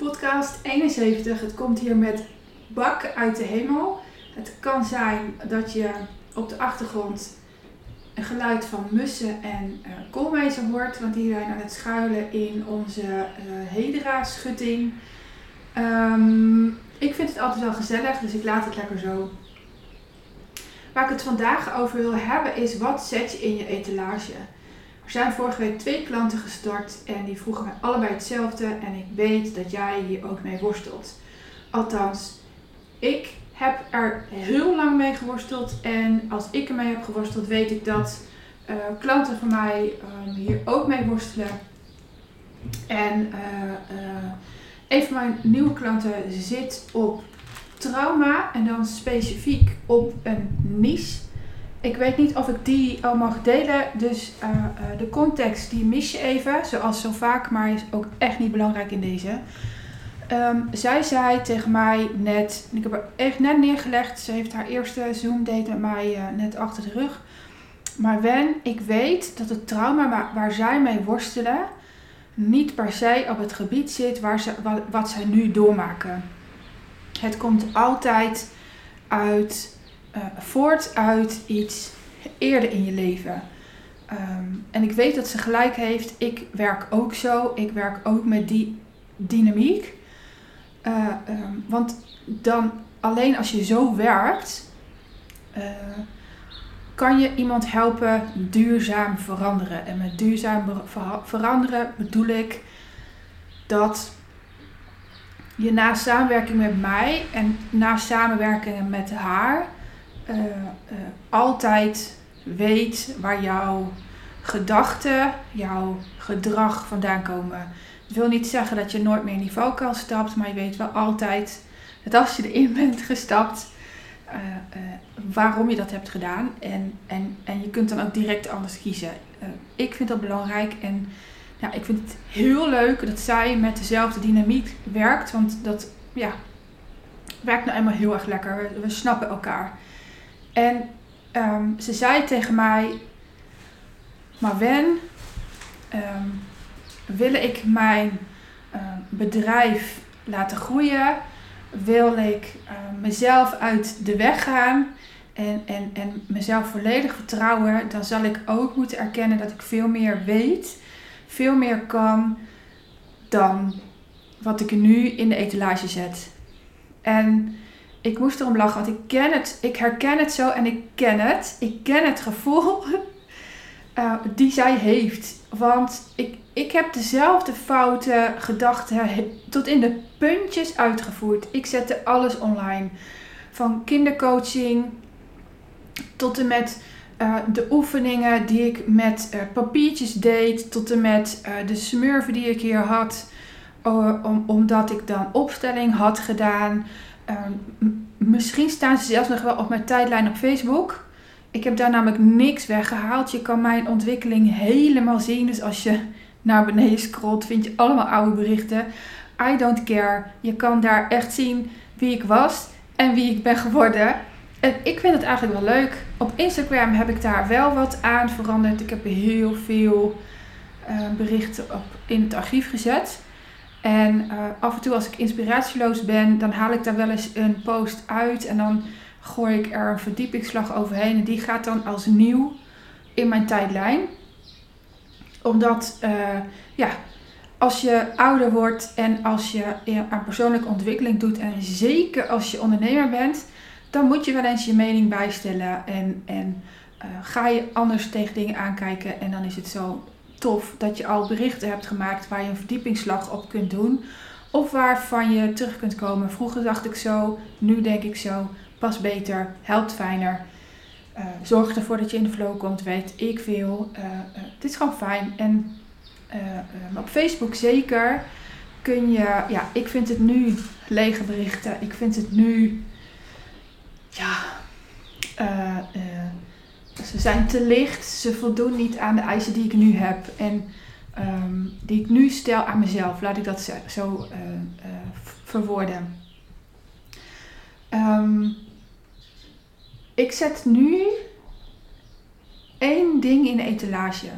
podcast 71. Het komt hier met bak uit de hemel. Het kan zijn dat je op de achtergrond een geluid van mussen en uh, koolmezen hoort, want die zijn aan het schuilen in onze uh, Hedera-schutting. Ehm, ik vind het altijd wel gezellig, dus ik laat het lekker zo. Waar ik het vandaag over wil hebben is wat zet je in je etalage. Er zijn vorige week twee klanten gestart en die vroegen mij allebei hetzelfde en ik weet dat jij hier ook mee worstelt. Althans, ik heb er heel lang mee geworsteld en als ik ermee heb geworsteld weet ik dat uh, klanten van mij um, hier ook mee worstelen. En uh, een van mijn nieuwe klanten zit op trauma en dan specifiek op een niche. Ik weet niet of ik die al mag delen, dus uh, uh, de context die mis je even, zoals zo vaak, maar is ook echt niet belangrijk in deze. Um, zij zei tegen mij net, ik heb haar echt net neergelegd, ze heeft haar eerste Zoom date met mij uh, net achter de rug. Maar Wen, ik weet dat het trauma waar, zij mee worstelen, niet per se op het gebied zit waar ze, wat zij nu doormaken. Het komt altijd uit uh, voort uit iets eerder in je leven. Um, en ik weet dat ze gelijk heeft. Ik werk ook zo. Ik werk ook met die dynamiek. Uh, um, want dan alleen als je zo werkt, uh, kan je iemand helpen duurzaam veranderen. En met duurzaam veranderen bedoel ik dat je na samenwerking met mij en na samenwerkingen met haar uh, altijd weet waar jouw gedachten, jouw gedrag vandaan komen. Dat wil niet zeggen dat je nooit meer in die valkuil stapt, maar je weet wel altijd dat als je erin bent gestapt, uh, waarom je dat hebt gedaan. En, en, en je kunt dan ook direct anders kiezen. ik vind dat belangrijk en ja, ik vind het heel leuk dat zij met dezelfde dynamiek werkt, want dat ja, werkt nou eenmaal heel erg lekker. We snappen elkaar. En um, ze zei tegen mij: Maar Wen, um, wil ik mijn uh, bedrijf laten groeien? Wil ik mezelf uit de weg gaan en, en, en mezelf volledig vertrouwen? Dan zal ik ook moeten erkennen dat ik veel meer weet, veel meer kan dan wat ik nu in de etalage zet. En ik moest erom lachen, want ik ken het, ik herken het zo en ik ken het. Ik ken het gevoel uh, die zij heeft. Want ik, ik heb dezelfde foute gedachten tot in de puntjes uitgevoerd. Ik zette alles online. Van kindercoaching tot en met uh, de oefeningen die ik met uh, papiertjes deed. Tot en met de smurfen die ik hier had. om, omdat ik dan opstelling had gedaan. Um, misschien staan ze zelfs nog wel op mijn tijdlijn op Facebook. Ik heb daar namelijk niks weggehaald. Je kan mijn ontwikkeling helemaal zien. Dus als je naar beneden scrolt, vind je allemaal oude berichten. I don't care. Je kan daar echt zien wie ik was en wie ik ben geworden. En ik vind het eigenlijk wel leuk. Op Instagram heb ik daar wel wat aan veranderd. Ik heb heel veel uh, berichten op, in het archief gezet. En uh, af en toe als ik inspiratieloos ben, dan haal ik daar wel eens een post uit en dan gooi ik er een verdiepingsslag overheen. En die gaat dan als nieuw in mijn tijdlijn. Omdat, uh, ja, als je ouder wordt en als je aan persoonlijke ontwikkeling doet en zeker als je ondernemer bent, dan moet je wel eens je mening bijstellen en, en ga je anders tegen dingen aankijken en dan is het zo tof dat je al berichten hebt gemaakt waar je een verdiepingsslag op kunt doen. Of waarvan je terug kunt komen. Vroeger dacht ik zo, nu denk ik zo. Pas beter, helpt fijner. Uh, zorg ervoor dat je in de flow komt, weet ik veel. Uh, uh, het is gewoon fijn. En op Facebook zeker kun je, ja, ik vind het nu lege berichten. Ik vind het nu, ja, ze zijn te licht, ze voldoen niet aan de eisen die ik nu heb en um, die ik nu stel aan mezelf. Laat ik dat zo uh, uh, verwoorden. Um, ik zet nu één ding in de etalage.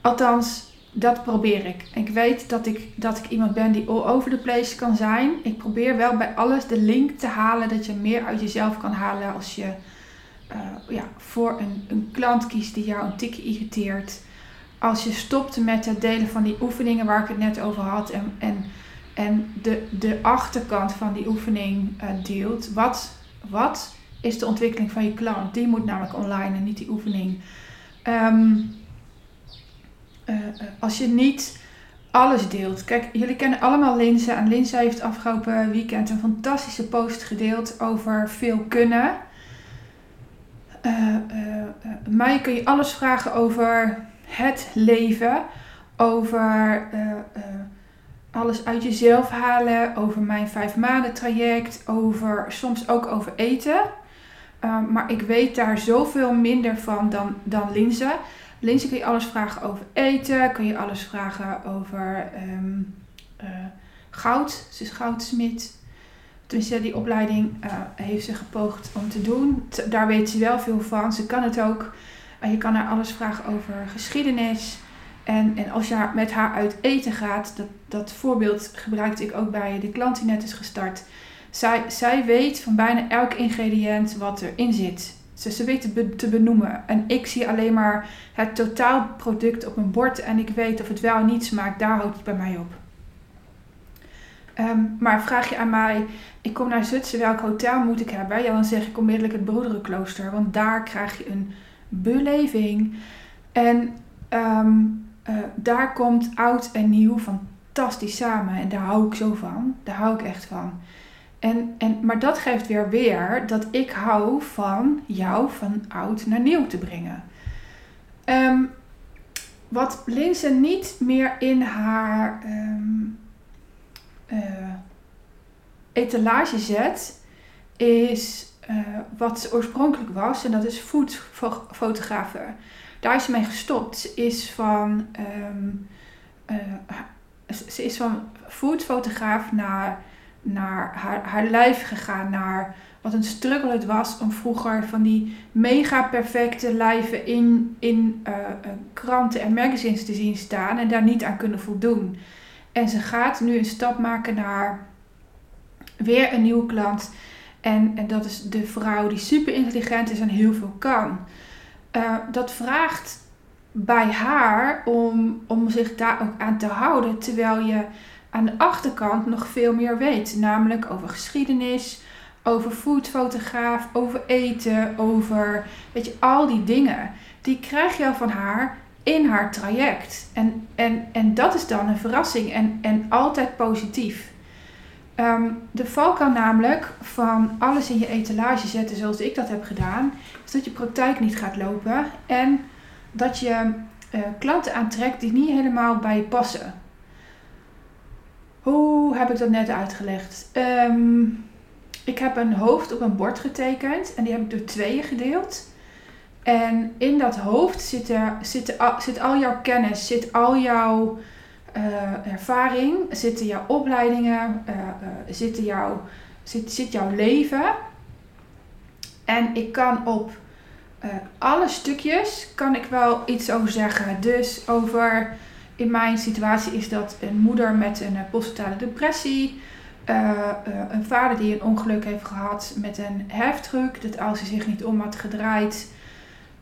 Althans, dat probeer ik. Ik weet dat ik, dat ik iemand ben die all over the place kan zijn. Ik probeer wel bij alles de link te halen dat je meer uit jezelf kan halen als je uh, ja, voor een, een klant kiest die jou een tikje irriteert. Als je stopt met het delen van die oefeningen waar ik het net over had en, en, en de, de achterkant van die oefening uh, deelt. Wat, wat is de ontwikkeling van je klant? Die moet namelijk online en niet die oefening. Um, uh, als je niet alles deelt. Kijk, jullie kennen allemaal Linse. En Linse heeft afgelopen weekend een fantastische post gedeeld over veel kunnen. Uh, mij kun je alles vragen over het leven, over alles uit jezelf halen, over mijn vijf maanden traject, over soms ook over eten. maar ik weet daar zoveel minder van dan, dan Linse. Lindsay kun je alles vragen over eten, kun je alles vragen over uh, goud. Ze is goudsmid. Tenminste, die opleiding uh, heeft ze gepoogd om te doen. daar weet ze wel veel van. Ze kan het ook. Uh, je kan haar alles vragen over geschiedenis. En, en als je met haar uit eten gaat, dat, dat voorbeeld gebruikte ik ook bij de klant die net is gestart. Zij, zij weet van bijna elk ingrediënt wat erin zit. Ze, ze weet te benoemen. En ik zie alleen maar het totaalproduct op een bord en ik weet of het wel of niet smaakt. Daar houdt het bij mij op. Um, maar vraag je aan mij, ik kom naar Zutsen, welk hotel moet ik hebben? Ja, dan zeg ik onmiddellijk het Broederenklooster, want daar krijg je een beleving. En um, uh, daar komt oud en nieuw fantastisch samen en daar hou ik zo van. Daar hou ik echt van. En, en, maar dat geeft weer weer dat ik hou van jou van oud naar nieuw te brengen. Um, wat Linse niet meer in haar uh, etalage zet, is uh, wat ze oorspronkelijk was. En dat is foodfotografen. Daar is ze mee gestopt. Ze is van, um, ze is van foodfotograaf naar naar haar, haar lijf gegaan, naar wat een struggle het was om vroeger van die mega perfecte lijven in, in kranten en magazines te zien staan en daar niet aan kunnen voldoen. En ze gaat nu een stap maken naar weer een nieuwe klant. En, en dat is de vrouw die super intelligent is en heel veel kan. Uh, dat vraagt bij haar om, om zich daar ook aan te houden. Terwijl je aan de achterkant nog veel meer weet. Namelijk over geschiedenis, over foodfotograaf, over eten, over weet je, al die dingen. Die krijg je van haar in haar traject. En, en, en dat is dan een verrassing en, en altijd positief. Um, de valkuil namelijk van alles in je etalage zetten zoals ik dat heb gedaan, is dat je praktijk niet gaat lopen en dat je uh, klanten aantrekt die niet helemaal bij je passen. Hoe heb ik dat net uitgelegd? Ehm, ik heb een hoofd op een bord getekend en die heb ik door tweeën gedeeld. En in dat hoofd zit, er, zit, zit al jouw kennis, zit al jouw uh, ervaring, zitten jouw opleidingen, uh, uh, zitten jouw, zit, zit jouw leven. En ik kan op alle stukjes kan ik wel iets over zeggen. Dus over in mijn situatie is dat een moeder met een eh, postnatale depressie. Een vader die een ongeluk heeft gehad met een heftruck. Dat als hij zich niet om had gedraaid,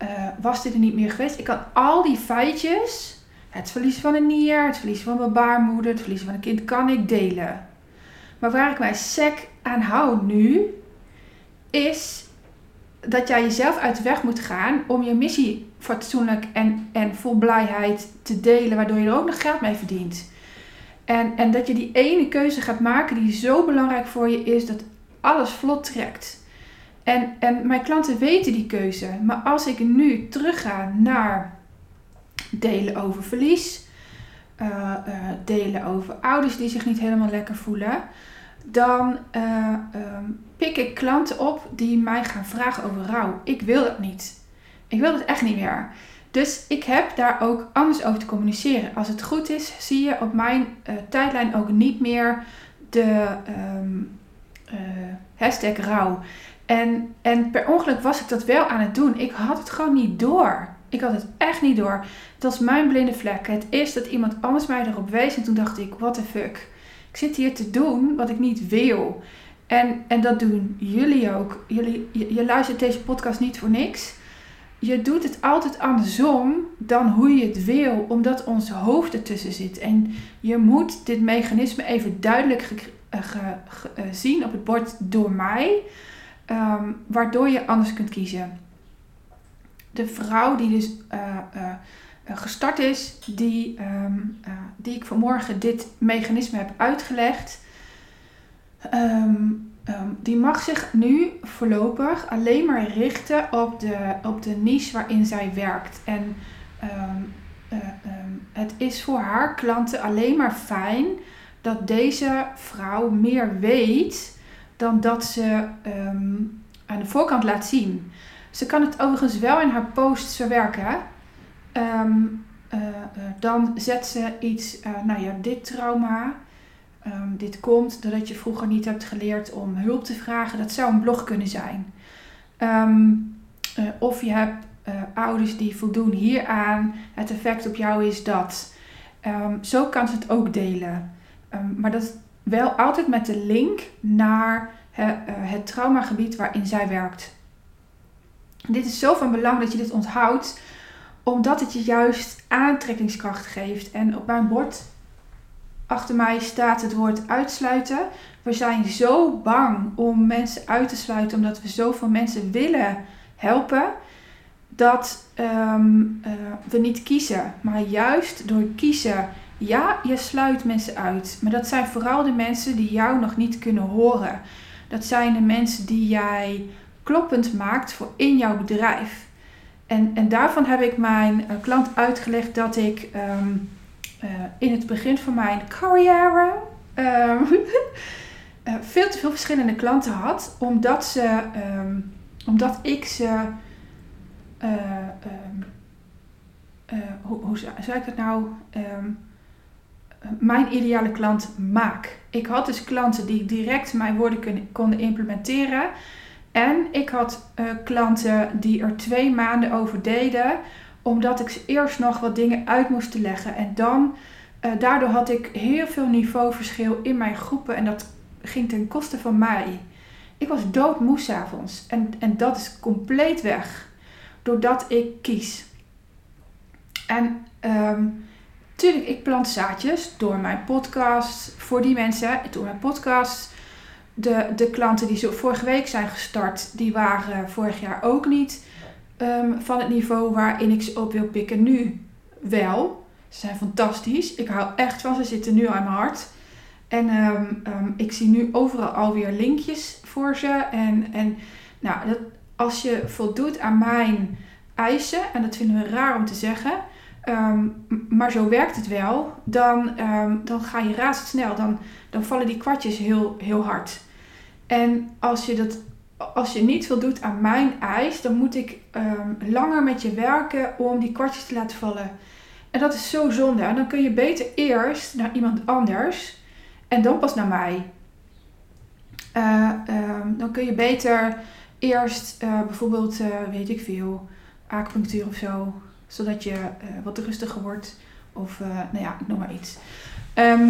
uh, was dit er niet meer geweest. Ik kan al die feitjes, het verliezen van een nier, het verliezen van mijn baarmoeder, het verliezen van een kind, kan ik delen. Maar waar ik mij sec aan hou nu, is dat jij jezelf uit de weg moet gaan om je missie fatsoenlijk en, en vol blijheid te delen, waardoor je er ook nog geld mee verdient. En, en dat je die ene keuze gaat maken die zo belangrijk voor je is, dat alles vlot trekt. En, en mijn klanten weten die keuze. Maar als ik nu terugga naar delen over verlies, uh, uh, delen over ouders die zich niet helemaal lekker voelen, dan uh, um, pik ik klanten op die mij gaan vragen over rouw. Ik wil dat niet. Ik wil het echt niet meer. Dus ik heb daar ook anders over te communiceren. Als het goed is, zie je op mijn tijdlijn ook niet meer de uh, hashtag rouw. En, en per ongeluk was ik dat wel aan het doen. Ik had het gewoon niet door. Ik had het echt niet door. Het was mijn blinde vlek. Het is dat iemand anders mij erop wees. En toen dacht ik, what the fuck. Ik zit hier te doen wat ik niet wil. En, en dat doen jullie ook. Jullie, je, luistert deze podcast niet voor niks. Je doet het altijd andersom dan hoe je het wil, omdat ons hoofd ertussen zit. En je moet dit mechanisme even duidelijk ge, uh, ge, uh, zien op het bord door mij, um, waardoor je anders kunt kiezen. De vrouw die dus uh, gestart is, die, um, die ik vanmorgen dit mechanisme heb uitgelegd, um, die mag zich nu voorlopig alleen maar richten op de, op de niche waarin zij werkt. En het is voor haar klanten alleen maar fijn dat deze vrouw meer weet dan dat ze aan de voorkant laat zien. Ze kan het overigens wel in haar posts verwerken. Um, uh, uh, dan zet ze iets, uh, nou ja, dit trauma. Um, dit komt doordat je vroeger niet hebt geleerd om hulp te vragen. Dat zou een blog kunnen zijn. Of je hebt ouders die voldoen hieraan. Het effect op jou is dat. zo kan ze het ook delen. maar dat wel altijd met de link naar het traumagebied waarin zij werkt. Dit is zo van belang dat je dit onthoudt, omdat het je juist aantrekkingskracht geeft. En op mijn bord achter mij staat het woord uitsluiten. We zijn zo bang om mensen uit te sluiten, omdat we zoveel mensen willen helpen, dat um, uh, we niet kiezen. Maar juist door kiezen, ja, je sluit mensen uit. Maar dat zijn vooral de mensen die jou nog niet kunnen horen. Dat zijn de mensen die jij kloppend maakt voor in jouw bedrijf. En, en daarvan heb ik mijn uh, klant uitgelegd dat ik um, uh, in het begin van mijn carrière um, uh, veel te veel verschillende klanten had, omdat, ze, um, omdat ik ze. hoe, hoe ik het nou? Mijn ideale klant maak. Ik had dus klanten die direct mijn woorden konden implementeren. En ik had uh, klanten die er twee maanden over deden, omdat ik ze eerst nog wat dingen uit moest leggen. En dan, uh, daardoor had ik heel veel niveauverschil in mijn groepen en dat ging ten koste van mij. Ik was doodmoe s'avonds en, en dat is compleet weg doordat ik kies. En um, tuurlijk, ik plant zaadjes door mijn podcast voor die mensen, door mijn podcast de, de klanten die zo vorige week zijn gestart, die waren vorig jaar ook niet um, van het niveau waarin ik ze op wil pikken. Nu wel. Ze zijn fantastisch. Ik hou echt van ze. zitten nu aan mijn hart. En um, um, ik zie nu overal alweer linkjes voor ze. En, en nou, dat, als je voldoet aan mijn eisen, en dat vinden we raar om te zeggen, um, maar zo werkt het wel, dan, dan ga je razendsnel. Dan, dan vallen die kwartjes heel, heel hard. En als je, dat, als je niet voldoet aan mijn eis, dan moet ik um, langer met je werken om die kwartjes te laten vallen. En dat is zo zonde. Dan kun je beter eerst naar iemand anders en dan pas naar mij. Um, dan kun je beter eerst uh, bijvoorbeeld, uh, weet ik veel, acupunctuur of zo, zodat je wat rustiger wordt. Of, nou ja, ik noem maar iets. Uh,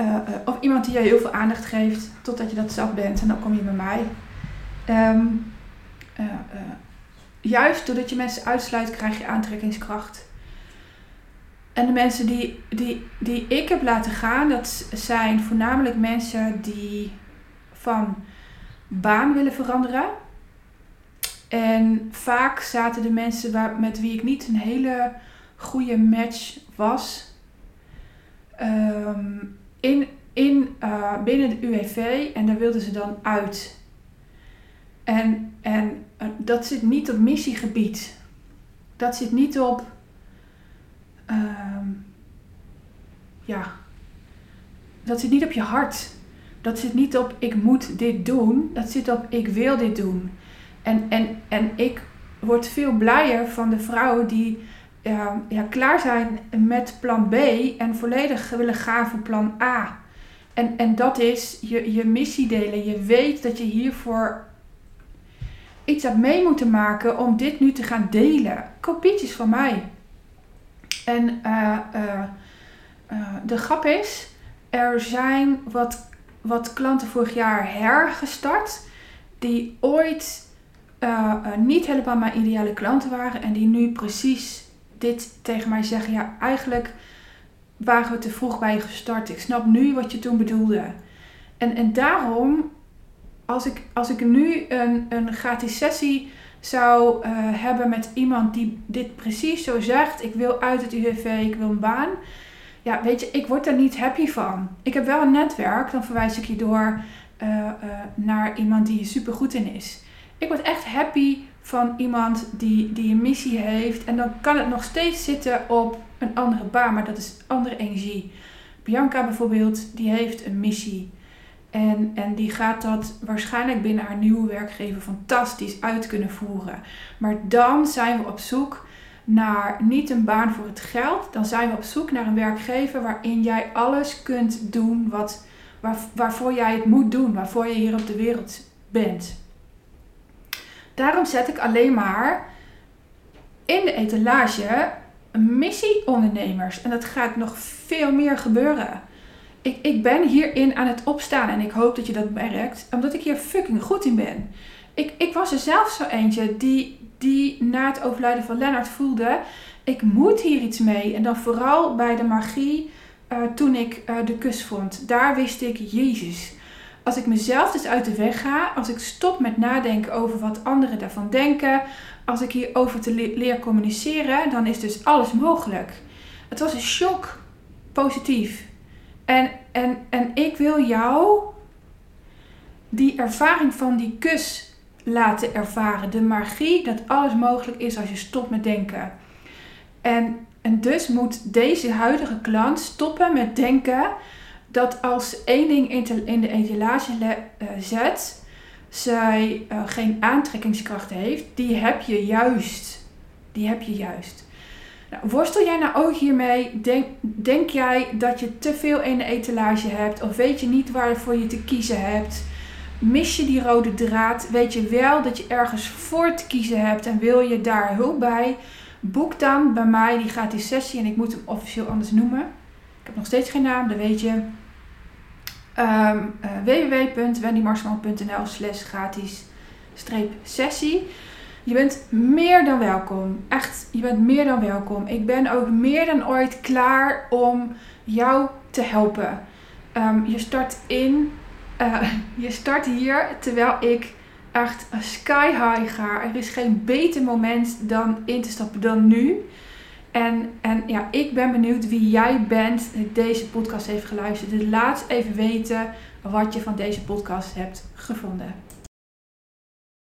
uh, of iemand die je heel veel aandacht geeft totdat je dat zelf bent en dan kom je bij mij. Uh, juist doordat je mensen uitsluit, krijg je aantrekkingskracht. En de mensen die, die, die ik heb laten gaan, dat zijn voornamelijk mensen die van baan willen veranderen. En vaak zaten de mensen waar, met wie ik niet een hele goede match was. Um, in, in, uh, binnen de UWV en daar wilden ze dan uit. En, en uh, dat zit niet op missiegebied. Dat zit niet op. Uh, ja. Dat zit niet op je hart. Dat zit niet op ik moet dit doen. Dat zit op ik wil dit doen. En, en, en ik word veel blijer van de vrouwen die ja, klaar zijn met plan B en volledig willen gaan voor plan A. En, en dat is je, je missie delen. Je weet dat je hiervoor iets heb mee moeten maken om dit nu te gaan delen. Kopietjes van mij. En uh, de grap is, er zijn wat, wat klanten vorig jaar hergestart. Die ooit niet helemaal mijn ideale klanten waren. En die nu precies dit tegen mij zeggen. Ja, eigenlijk waren we te vroeg bij je gestart. Ik snap nu wat je toen bedoelde. En, en daarom, als ik, als ik nu een, een gratis sessie zou uh, hebben met iemand die dit precies zo zegt: ik wil uit het UWV, ik wil een baan. Ja, weet je, ik word daar niet happy van. Ik heb wel een netwerk, dan verwijs ik je door naar iemand die er super goed in is. Ik word echt happy van iemand die, die een missie heeft. En dan kan het nog steeds zitten op een andere baan, maar dat is andere energie. Bianca bijvoorbeeld, die heeft een missie. En, en die gaat dat waarschijnlijk binnen haar nieuwe werkgever fantastisch uit kunnen voeren. Maar dan zijn we op zoek naar niet een baan voor het geld. Dan zijn we op zoek naar een werkgever waarin jij alles kunt doen wat, waar, waarvoor jij het moet doen. Waarvoor je hier op de wereld bent. Daarom zet ik alleen maar in de etalage missieondernemers. En dat gaat nog veel meer gebeuren. Ik, ik ben hierin aan het opstaan en ik hoop dat je dat merkt, omdat ik hier fucking goed in ben. Ik, ik was er zelf zo eentje die, die na het overlijden van Lennart voelde: ik moet hier iets mee. En dan vooral bij de magie uh, toen ik uh, de kus vond. Daar wist ik, Jezus. Als ik mezelf dus uit de weg ga, als ik stop met nadenken over wat anderen daarvan denken, als ik hierover te le leer communiceren, dan is dus alles mogelijk. Het was een shock, positief. En, en, en ik wil jou die ervaring van die kus laten ervaren. De magie dat alles mogelijk is als je stopt met denken. En, en dus moet deze huidige klant stoppen met denken dat als één ding in de etalage uh, zet, zij uh, geen aantrekkingskracht heeft, die heb je juist. Die heb je juist. Nou, worstel jij nou ook hiermee? Denk, denk jij dat je te veel in de etalage hebt? Of weet je niet waarvoor je te kiezen hebt? Mis je die rode draad? Weet je wel dat je ergens voor te kiezen hebt en wil je daar hulp bij? Boek dan bij mij die gratis sessie en ik moet hem officieel anders noemen. Ik heb nog steeds geen naam, dat weet je. Um, uh, www.wendymarsman.nl slash gratis sessie. Je bent meer dan welkom. Echt, je bent meer dan welkom. Ik ben ook meer dan ooit klaar om jou te helpen. Um, je start in, uh, je start hier terwijl ik echt sky high ga. Er is geen beter moment dan in te stappen dan nu. En, en ja, ik ben benieuwd wie jij bent die deze podcast heeft geluisterd. Dus laat even weten wat je van deze podcast hebt gevonden.